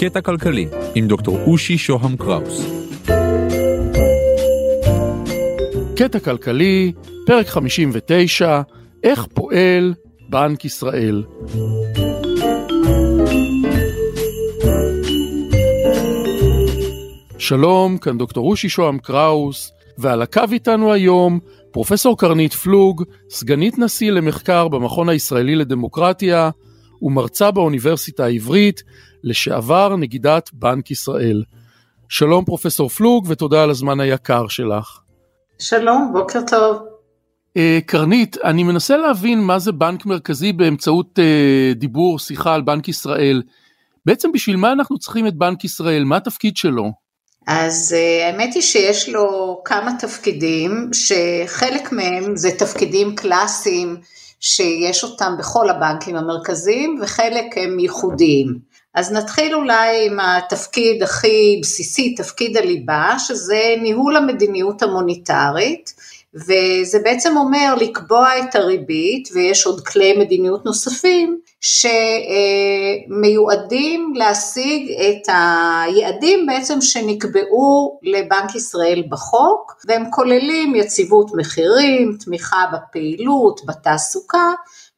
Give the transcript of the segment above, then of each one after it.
קטע כלכלי עם דוקטור אושי שוהם קראוס. קטע כלכלי, פרק 59, איך פועל בנק ישראל. שלום, כאן דוקטור אושי שוהם קראוס, ועל הקו איתנו היום פרופסור קרנית פלוג, סגנית נשיא למחקר במכון הישראלי לדמוקרטיה ומרצה באוניברסיטה העברית, לשעבר נגידת בנק ישראל. שלום פרופסור פלוג ותודה על הזמן היקר שלך. שלום, בוקר טוב. Uh, קרנית, אני מנסה להבין מה זה בנק מרכזי באמצעות uh, דיבור, שיחה על בנק ישראל. בעצם בשביל מה אנחנו צריכים את בנק ישראל? מה התפקיד שלו? אז uh, האמת היא שיש לו כמה תפקידים, שחלק מהם זה תפקידים קלאסיים שיש אותם בכל הבנקים המרכזיים, וחלק הם ייחודיים. אז נתחיל אולי עם התפקיד הכי בסיסי, תפקיד הליבה, שזה ניהול המדיניות המוניטרית, וזה בעצם אומר לקבוע את הריבית, ויש עוד כלי מדיניות נוספים, שמיועדים להשיג את היעדים בעצם שנקבעו לבנק ישראל בחוק, והם כוללים יציבות מחירים, תמיכה בפעילות, בתעסוקה,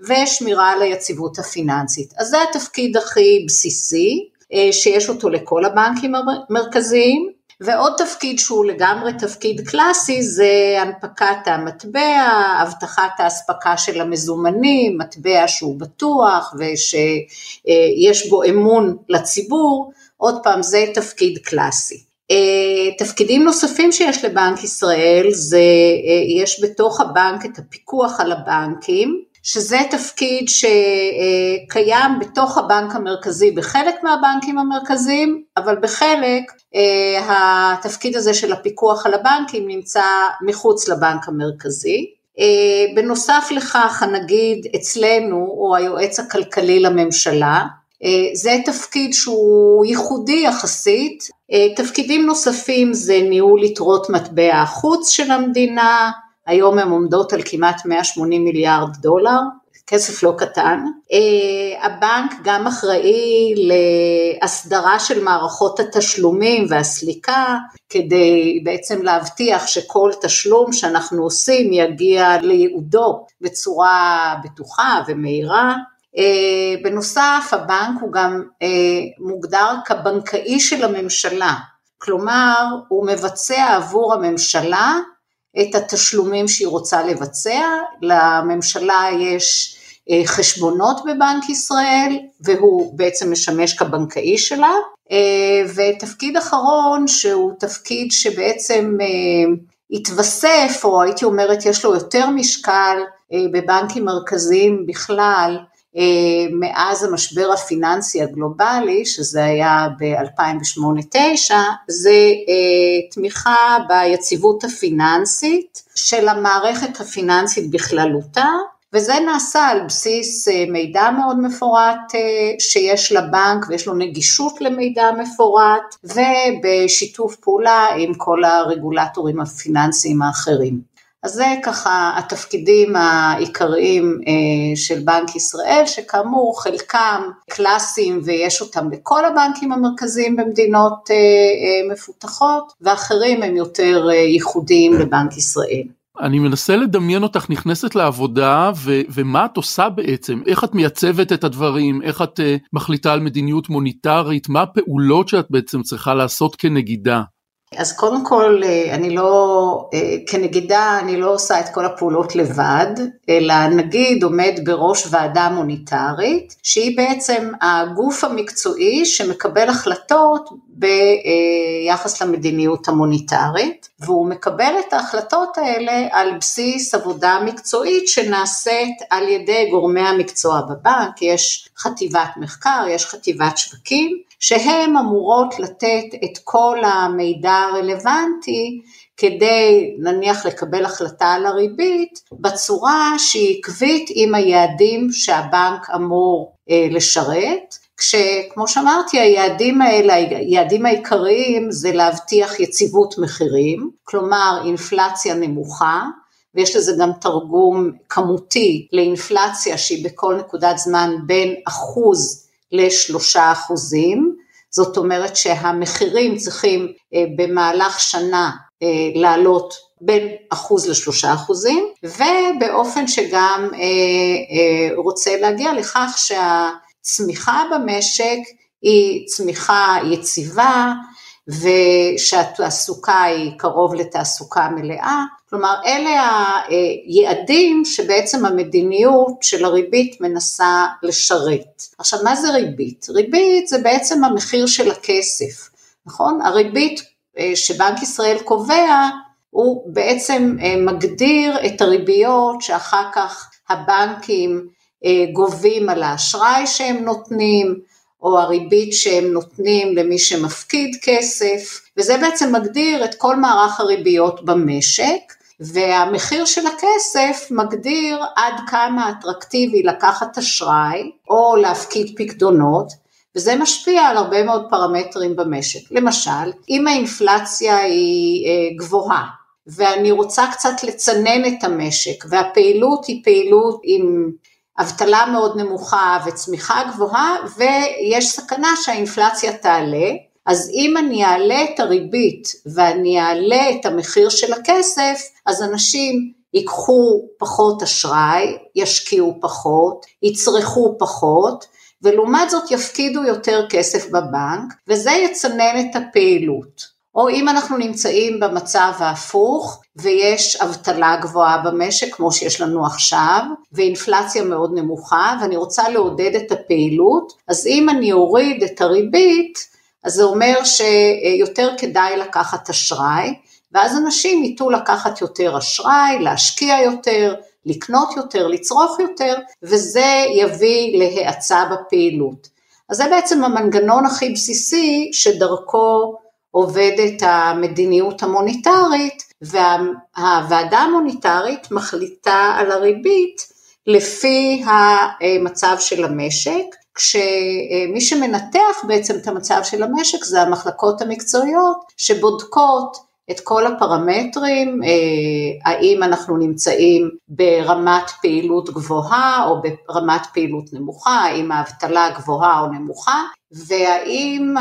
ושמירה על היציבות הפיננסית. אז זה התפקיד הכי בסיסי, אה, שיש אותו לכל הבנקים המרכזיים. ועוד תפקיד שהוא לגמרי תפקיד קלאסי זה הנפקת המטבע, הבטחת האספקה של המזומנים, מטבע שהוא בטוח ושיש בו אמון לציבור, עוד פעם זה תפקיד קלאסי. אה, תפקידים נוספים שיש לבנק ישראל זה אה, יש בתוך הבנק את הפיקוח על הבנקים שזה תפקיד שקיים בתוך הבנק המרכזי בחלק מהבנקים המרכזיים, אבל בחלק אה, התפקיד הזה של הפיקוח על הבנקים נמצא מחוץ לבנק המרכזי. אה, בנוסף לכך הנגיד אצלנו הוא היועץ הכלכלי לממשלה, אה, זה תפקיד שהוא ייחודי יחסית, תפקידים נוספים זה ניהול יתרות מטבע החוץ של המדינה, היום הן עומדות על כמעט 180 מיליארד דולר, כסף לא קטן. אה, הבנק גם אחראי להסדרה של מערכות התשלומים והסליקה, כדי בעצם להבטיח שכל תשלום שאנחנו עושים יגיע לייעודו בצורה בטוחה ומהירה. אה, בנוסף, הבנק הוא גם אה, מוגדר כבנקאי של הממשלה, כלומר הוא מבצע עבור הממשלה את התשלומים שהיא רוצה לבצע, לממשלה יש אה, חשבונות בבנק ישראל והוא בעצם משמש כבנקאי שלה. אה, ותפקיד אחרון שהוא תפקיד שבעצם אה, התווסף או הייתי אומרת יש לו יותר משקל בבנקים מרכזיים בכלל מאז המשבר הפיננסי הגלובלי, שזה היה ב-2008-2009, זה תמיכה ביציבות הפיננסית של המערכת הפיננסית בכללותה, וזה נעשה על בסיס אה, מידע מאוד מפורט אה, שיש לבנק ויש לו נגישות למידע מפורט ובשיתוף פעולה עם כל הרגולטורים הפיננסיים האחרים. אז זה ככה התפקידים העיקריים אה, של בנק ישראל, שכאמור חלקם קלאסיים ויש אותם בכל הבנקים המרכזיים במדינות מפותחות, ואחרים הם יותר ייחודיים לבנק ישראל. אני מנסה לדמיין אותך נכנסת לעבודה ו- ומה את עושה בעצם, איך את מייצבת את הדברים, איך את uh, מחליטה על מדיניות מוניטרית, מה הפעולות שאת בעצם צריכה לעשות כנגידה. אז קודם כל, אה, אני לא, אה, כנגידה אני לא עושה את כל הפעולות לבד, אלא נגיד עומד בראש ועדה מוניטרית, שהיא בעצם הגוף המקצועי שמקבל החלטות ביחס למדיניות המוניטרית, והוא מקבל את ההחלטות האלה על בסיס עבודה מקצועית שנעשית על ידי גורמי המקצוע בבנק, יש חטיבת מחקר, יש חטיבת שווקים, שהן אמורות לתת את כל המידע הרלוונטי כדי נניח לקבל החלטה על הריבית בצורה שהיא עקבית עם היעדים שהבנק אמור אה, לשרת, כשכמו שאמרתי היעדים האלה, היעדים העיקריים זה להבטיח יציבות מחירים, כלומר אינפלציה נמוכה, ויש לזה גם תרגום כמותי לאינפלציה שהיא בכל נקודת זמן בין אחוז לשלושה אחוזים, זאת אומרת שהמחירים צריכים במהלך שנה לעלות בין אחוז לשלושה אחוזים, ובאופן שגם רוצה להגיע לכך שהצמיחה במשק היא צמיחה יציבה, ושהתעסוקה היא קרוב לתעסוקה מלאה, כלומר אלה היעדים שבעצם המדיניות של הריבית מנסה לשרת. עכשיו מה זה ריבית? ריבית זה בעצם המחיר של הכסף, נכון? הריבית אה, שבנק ישראל קובע הוא בעצם אה, מגדיר את הריביות שאחר כך הבנקים גובים על האשראי שהם נותנים, או הריבית שהם נותנים למי שמפקיד כסף, וזה בעצם מגדיר את כל מערך הריביות במשק, והמחיר של הכסף מגדיר עד כמה אטרקטיבי לקחת אשראי או להפקיד פקדונות, וזה משפיע על הרבה מאוד פרמטרים במשק. למשל, אם האינפלציה היא אה, גבוהה, ואני רוצה קצת לצנן את המשק, והפעילות היא פעילות עם אבטלה מאוד נמוכה וצמיחה גבוהה ויש סכנה שהאינפלציה תעלה, אז אם אני אעלה את הריבית ואני אעלה את המחיר של הכסף, אז אנשים ייקחו פחות אשראי, ישקיעו פחות, יצרכו פחות, ולעומת זאת יפקידו יותר כסף בבנק, וזה יצנן את הפעילות. או אם אנחנו נמצאים במצב ההפוך ויש אבטלה גבוהה במשק כמו שיש לנו עכשיו ואינפלציה מאוד נמוכה ואני רוצה לעודד את הפעילות, אז אם אני אוריד את הריבית אז זה אומר שיותר כדאי לקחת אשראי ואז אנשים ייטו לקחת יותר אשראי, להשקיע יותר, לקנות יותר, לצרוך יותר וזה יביא להאצה בפעילות. אז זה בעצם המנגנון הכי בסיסי שדרכו עובדת המדיניות המוניטרית והוועדה המוניטרית מחליטה על הריבית לפי המצב של המשק, כשמי שמנתח בעצם את המצב של המשק זה המחלקות המקצועיות שבודקות את כל הפרמטרים, אה, האם אנחנו נמצאים ברמת פעילות גבוהה או ברמת פעילות נמוכה, האם האבטלה גבוהה או נמוכה, והאם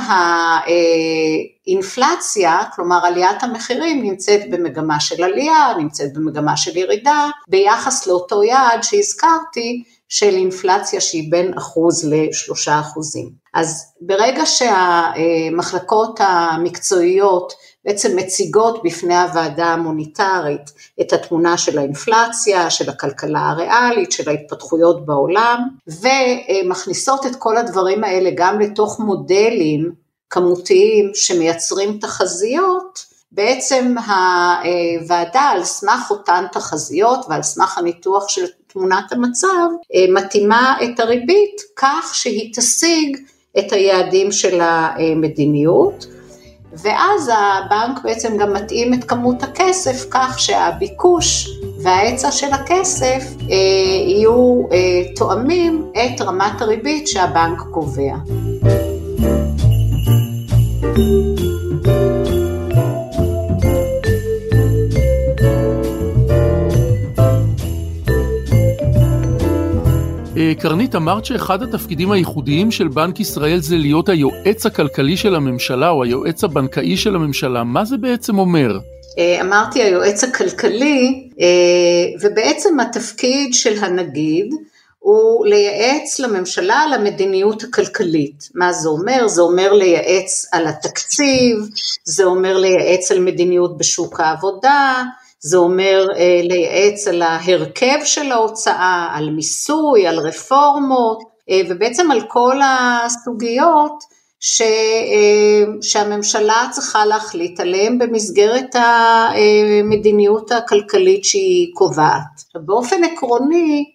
האינפלציה, כלומר עליית המחירים, נמצאת במגמה של עלייה, נמצאת במגמה של ירידה, ביחס לאותו יעד שהזכרתי, של אינפלציה שהיא בין אחוז לשלושה אחוזים. אז ברגע שהמחלקות המקצועיות בעצם מציגות בפני הוועדה המוניטרית את התמונה של האינפלציה, של הכלכלה הריאלית, של ההתפתחויות בעולם, ומכניסות את כל הדברים האלה גם לתוך מודלים כמותיים שמייצרים תחזיות, בעצם הוועדה על סמך אותן תחזיות ועל סמך הניתוח של תמונת המצב, מתאימה את הריבית כך שהיא תשיג את היעדים של המדיניות. ואז הבנק בעצם גם מתאים את כמות הכסף כך שהביקוש וההיצע של הכסף אה, יהיו אה, תואמים את רמת הריבית שהבנק קובע. קרנית, אמרת שאחד התפקידים הייחודיים של בנק ישראל זה להיות היועץ הכלכלי של הממשלה או היועץ הבנקאי של הממשלה. מה זה בעצם אומר? אה, אמרתי היועץ הכלכלי, אה, ובעצם התפקיד של הנגיד הוא לייעץ לממשלה על המדיניות הכלכלית. מה זה אומר? זה אומר לייעץ על התקציב, זה אומר לייעץ על מדיניות בשוק העבודה, זה אומר אה, לייעץ על ההרכב של ההוצאה, על מיסוי, על רפורמות, אה, ובעצם על כל הסוגיות ש, אה, שהממשלה צריכה להחליט עליהן במסגרת המדיניות הכלכלית שהיא קובעת. באופן עקרוני,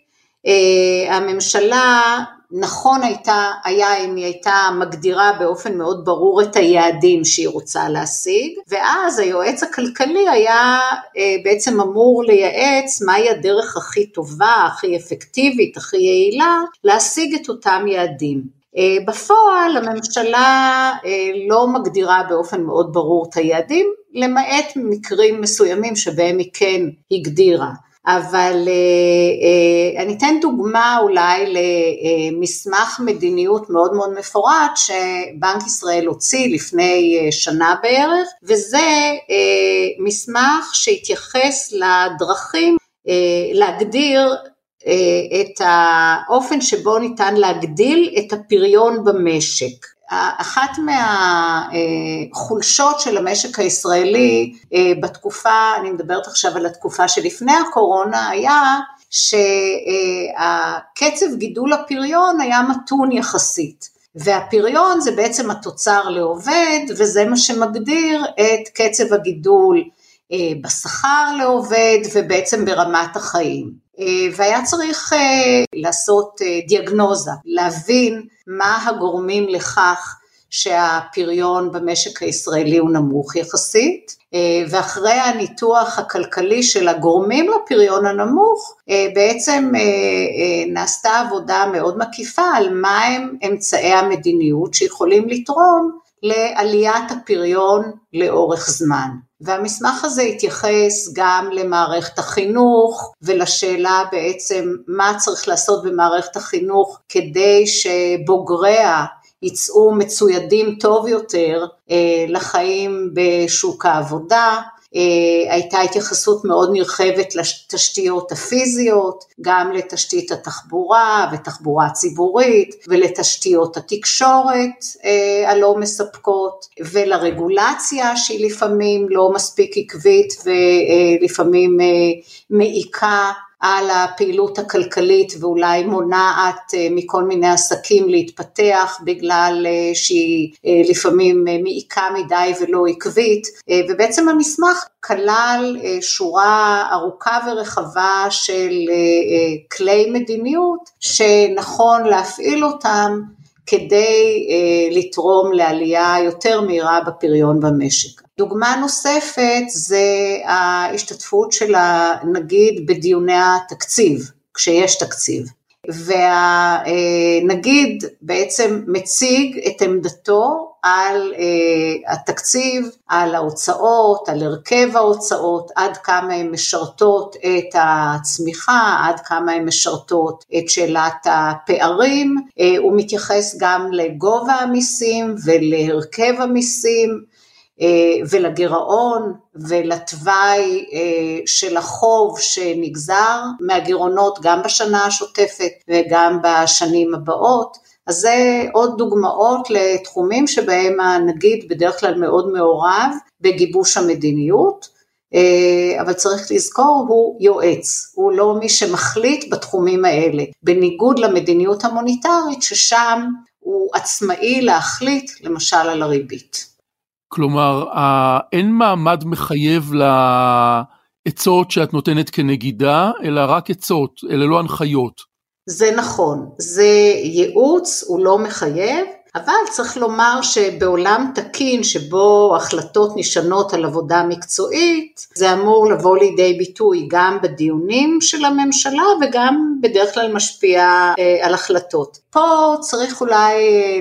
הממשלה נכון הייתה, היה אם היא הייתה מגדירה באופן מאוד ברור את היעדים שהיא רוצה להשיג, ואז היועץ הכלכלי היה אה, בעצם אמור לייעץ מהי הדרך הכי טובה, הכי אפקטיבית, הכי יעילה, להשיג את אותם יעדים. אה, בפועל הממשלה אה, לא מגדירה באופן מאוד ברור את היעדים, למעט מקרים מסוימים שבהם היא כן הגדירה. אבל אני אתן דוגמה אולי למסמך מדיניות מאוד מאוד מפורט שבנק ישראל הוציא לפני שנה בערך, וזה מסמך שהתייחס לדרכים להגדיר את האופן שבו ניתן להגדיל את הפריון במשק. אחת מהחולשות של המשק הישראלי בתקופה, אני מדברת עכשיו על התקופה שלפני הקורונה, היה שהקצב גידול הפריון היה מתון יחסית. והפריון זה בעצם התוצר לעובד וזה מה שמגדיר את קצב הגידול בשכר לעובד ובעצם ברמת החיים. והיה צריך לעשות דיאגנוזה, להבין מה הגורמים לכך שהפריון במשק הישראלי הוא נמוך יחסית, ואחרי הניתוח הכלכלי של הגורמים לפריון הנמוך, בעצם נעשתה עבודה מאוד מקיפה על מהם אמצעי המדיניות שיכולים לתרום לעליית הפריון לאורך זמן. והמסמך הזה התייחס גם למערכת החינוך ולשאלה בעצם מה צריך לעשות במערכת החינוך כדי שבוגריה יצאו מצוידים טוב יותר לחיים בשוק העבודה, הייתה התייחסות מאוד נרחבת לתשתיות הפיזיות, גם לתשתית התחבורה ותחבורה ציבורית ולתשתיות התקשורת הלא מספקות ולרגולציה שהיא לפעמים לא מספיק עקבית ולפעמים מעיקה על הפעילות הכלכלית ואולי מונעת מכל מיני עסקים להתפתח בגלל שהיא לפעמים מעיקה מדי ולא עקבית ובעצם המסמך כלל שורה ארוכה ורחבה של כלי מדיניות שנכון להפעיל אותם כדי לתרום לעלייה יותר מהירה בפריון במשק. דוגמה נוספת זה ההשתתפות של הנגיד בדיוני התקציב, כשיש תקציב. והנגיד בעצם מציג את עמדתו על התקציב, על ההוצאות, על הרכב ההוצאות, עד כמה הן משרתות את הצמיחה, עד כמה הן משרתות את שאלת הפערים, הוא מתייחס גם לגובה המיסים ולהרכב המיסים, ולגירעון ולתוואי של החוב שנגזר מהגירעונות גם בשנה השוטפת וגם בשנים הבאות. אז זה עוד דוגמאות לתחומים שבהם הנגיד בדרך כלל מאוד מעורב בגיבוש המדיניות, אבל צריך לזכור, הוא יועץ, הוא לא מי שמחליט בתחומים האלה, בניגוד למדיניות המוניטרית ששם הוא עצמאי להחליט למשל על הריבית. כלומר, אין מעמד מחייב לעצות שאת נותנת כנגידה, אלא רק עצות, אלה לא הנחיות. זה נכון, זה ייעוץ, הוא לא מחייב, אבל צריך לומר שבעולם תקין שבו החלטות נשענות על עבודה מקצועית, זה אמור לבוא לידי ביטוי גם בדיונים של הממשלה וגם בדרך כלל משפיע על החלטות. פה צריך אולי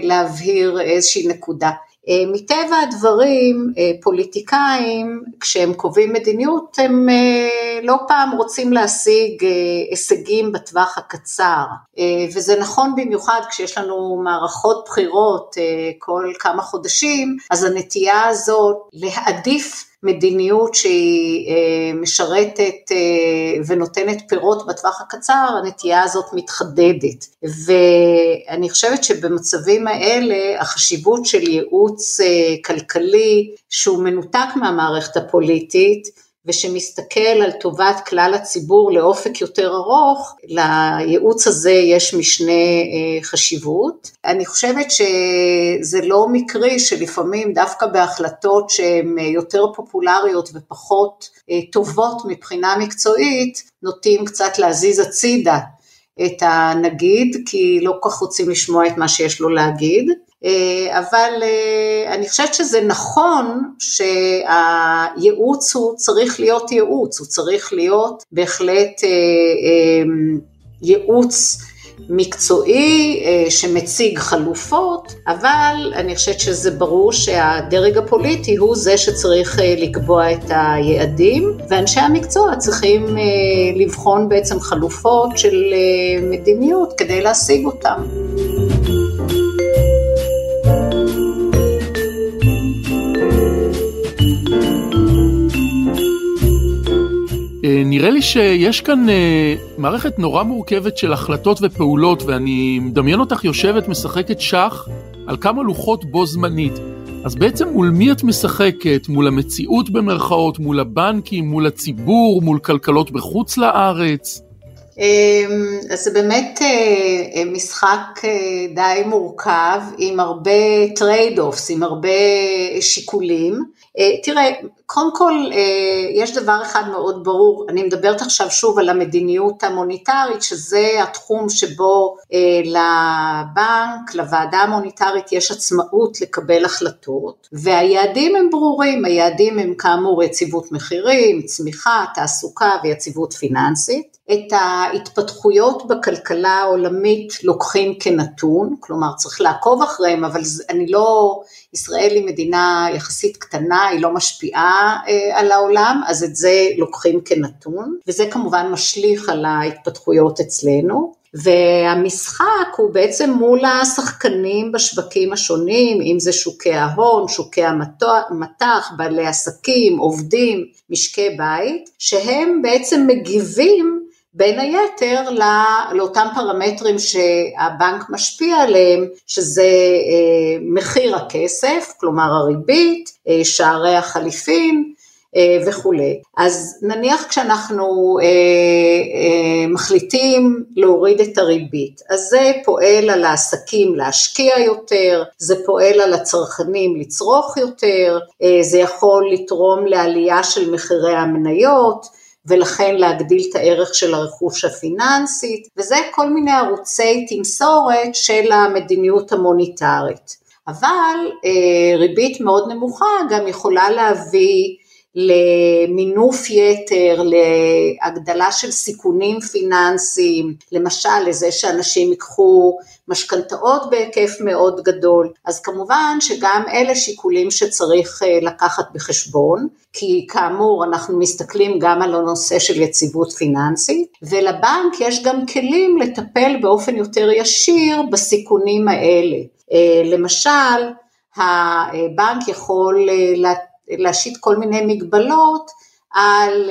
להבהיר איזושהי נקודה. מטבע הדברים פוליטיקאים כשהם קובעים מדיניות הם לא פעם רוצים להשיג הישגים בטווח הקצר. וזה נכון במיוחד כשיש לנו מערכות בחירות כל כמה חודשים אז הנטייה הזאת להעדיף מדיניות שהיא משרתת ונותנת פירות בטווח הקצר, הנטייה הזאת מתחדדת. ואני חושבת שבמצבים האלה החשיבות של ייעוץ כלכלי שהוא מנותק מהמערכת הפוליטית, ושמסתכל על טובת כלל הציבור לאופק יותר ארוך, לייעוץ הזה יש משנה חשיבות. אני חושבת שזה לא מקרי שלפעמים דווקא בהחלטות שהן יותר פופולריות ופחות טובות מבחינה מקצועית, נוטים קצת להזיז הצידה את הנגיד, כי לא כל כך רוצים לשמוע את מה שיש לו להגיד. אבל אני חושבת שזה נכון שהייעוץ הוא צריך להיות ייעוץ, הוא צריך להיות בהחלט ייעוץ מקצועי שמציג חלופות, אבל אני חושבת שזה ברור שהדרג הפוליטי הוא זה שצריך לקבוע את היעדים, ואנשי המקצוע צריכים לבחון בעצם חלופות של מדיניות כדי להשיג אותם. נראה לי שיש כאן אה, מערכת נורא מורכבת של החלטות ופעולות, ואני מדמיין אותך יושבת, משחקת שח על כמה לוחות בו זמנית. אז בעצם מול מי את משחקת? מול המציאות במרכאות, מול הבנקים, מול הציבור, מול כלכלות בחוץ לארץ? אמ, אז זה באמת אה, אה, משחק די מורכב עם הרבה trade-offs, עם הרבה שיקולים. תראה, קודם כל יש דבר אחד מאוד ברור, אני מדברת עכשיו שוב על המדיניות המוניטרית, שזה התחום שבו לבנק, לוועדה המוניטרית יש עצמאות לקבל החלטות, והיעדים הם ברורים, היעדים הם כאמור יציבות מחירים, צמיחה, תעסוקה ויציבות פיננסית. את ההתפתחויות בכלכלה העולמית לוקחים כנתון, כלומר צריך לעקוב אחריהם, אבל אני לא, ישראל היא מדינה יחסית קטנה, היא לא משפיעה אה, על העולם, אז את זה לוקחים כנתון, וזה כמובן משליך על ההתפתחויות אצלנו. והמשחק הוא בעצם מול השחקנים בשווקים השונים, אם זה שוקי ההון, שוקי המטח, בעלי עסקים, עובדים, משקי בית, שהם בעצם מגיבים בין היתר לאותם פרמטרים שהבנק משפיע עליהם, שזה אה, מחיר הכסף, כלומר הריבית, אה, שערי החליפין אה, וכולי. אז נניח כשאנחנו מחליטים להוריד את הריבית, אז זה פועל על העסקים להשקיע יותר, זה פועל על הצרכנים לצרוך יותר, זה יכול לתרום לעלייה של מחירי המניות, ולכן להגדיל את הערך של הרכוש הפיננסית, וזה כל מיני ערוצי תמסורת של המדיניות המוניטרית. אבל אה, ריבית מאוד נמוכה גם יכולה להביא למינוף יתר, להגדלה של סיכונים פיננסיים, למשל לזה שאנשים ייקחו משכנתאות בהיקף מאוד גדול, אז כמובן שגם אלה שיקולים שצריך אה, לקחת בחשבון, כי כאמור אנחנו מסתכלים גם על הנושא של יציבות פיננסית, ולבנק יש גם כלים לטפל באופן יותר ישיר בסיכונים האלה. אה, למשל, הבנק יכול אה, להשית כל מיני מגבלות על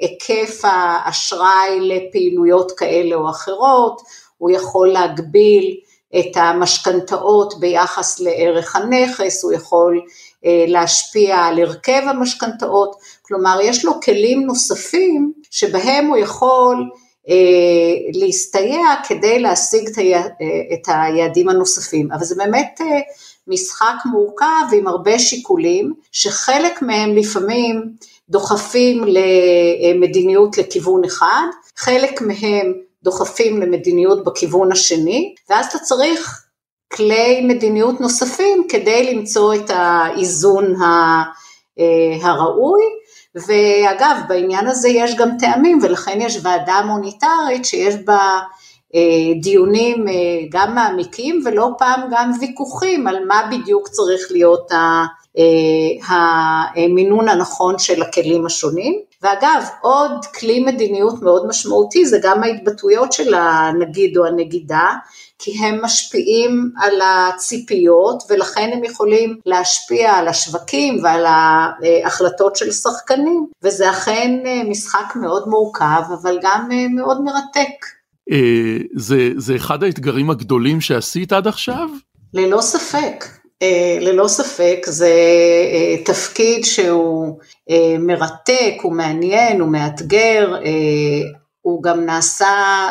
היקף האשראי לפעילויות כאלה או אחרות, הוא יכול להגביל את המשכנתאות ביחס לערך הנכס, הוא יכול אה, להשפיע על הרכב המשכנתאות, כלומר יש לו כלים נוספים שבהם הוא יכול אה, להסתייע כדי להשיג את היעדים הנוספים, אבל זה באמת אה, משחק מורכב עם הרבה שיקולים, שחלק מהם לפעמים דוחפים למדיניות לכיוון אחד, חלק מהם דוחפים למדיניות בכיוון השני, ואז אתה צריך כלי מדיניות נוספים כדי למצוא את האיזון אה, הראוי. ואגב, בעניין הזה יש גם טעמים, ולכן יש ועדה מוניטרית שיש בה דיונים אה, גם מעמיקים ולא פעם גם ויכוחים על מה בדיוק צריך להיות המינון הנכון של הכלים השונים. ואגב, עוד כלי מדיניות מאוד משמעותי זה גם ההתבטאויות של הנגיד או הנגידה, כי הם משפיעים על הציפיות ולכן הם יכולים להשפיע על השווקים ועל ההחלטות של שחקנים, וזה אכן משחק מאוד מורכב אבל גם מאוד מרתק. אה, זה, זה אחד האתגרים הגדולים שעשית עד עכשיו? ללא ספק. אה, ללא ספק זה אה, תפקיד שהוא מרתק, הוא מעניין, הוא מאתגר, הוא גם נעשה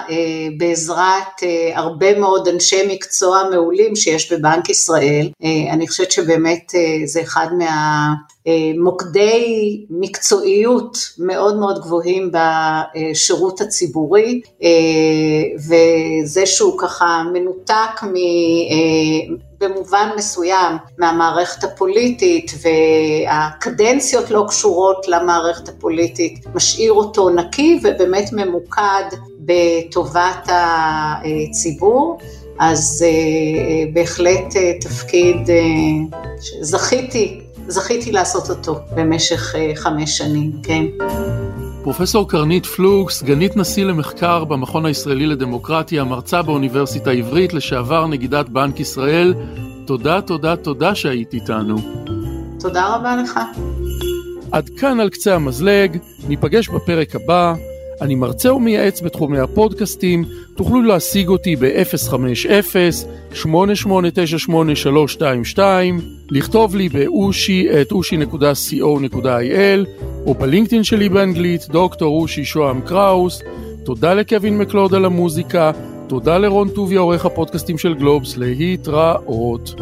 בעזרת הרבה מאוד אנשי מקצוע מעולים שיש בבנק ישראל. אני חושבת שבאמת זה אחד מוקדי מקצועיות מאוד מאוד גבוהים בשירות הציבורי, וזה שהוא ככה מנותק. במובן מסוים מהמערכת הפוליטית והקדנציות לא קשורות למערכת הפוליטית, משאיר אותו נקי ובאמת ממוקד בטובת הציבור. אז uh, בהחלט uh, תפקיד uh, שזכיתי, זכיתי לעשות אותו במשך uh, חמש שנים, כן. פרופסור קרנית פלוג, סגנית נשיא למחקר במכון הישראלי לדמוקרטיה, מרצה באוניברסיטה העברית, לשעבר נגידת בנק ישראל, תודה, תודה, תודה שהיית איתנו. תודה רבה לך. עד כאן על קצה המזלג, ניפגש בפרק הבא. אני מרצה ומייעץ בתחומי הפודקאסטים, תוכלו להשיג אותי ב-050-8898-322, לכתוב לי באושי את אושי.co.il או בלינקדאין שלי באנגלית, דוקטור אושי שוהם קראוס. תודה לקווין מקלוד על המוזיקה, תודה לרון טוביה עורך הפודקאסטים של גלובס, להתראות.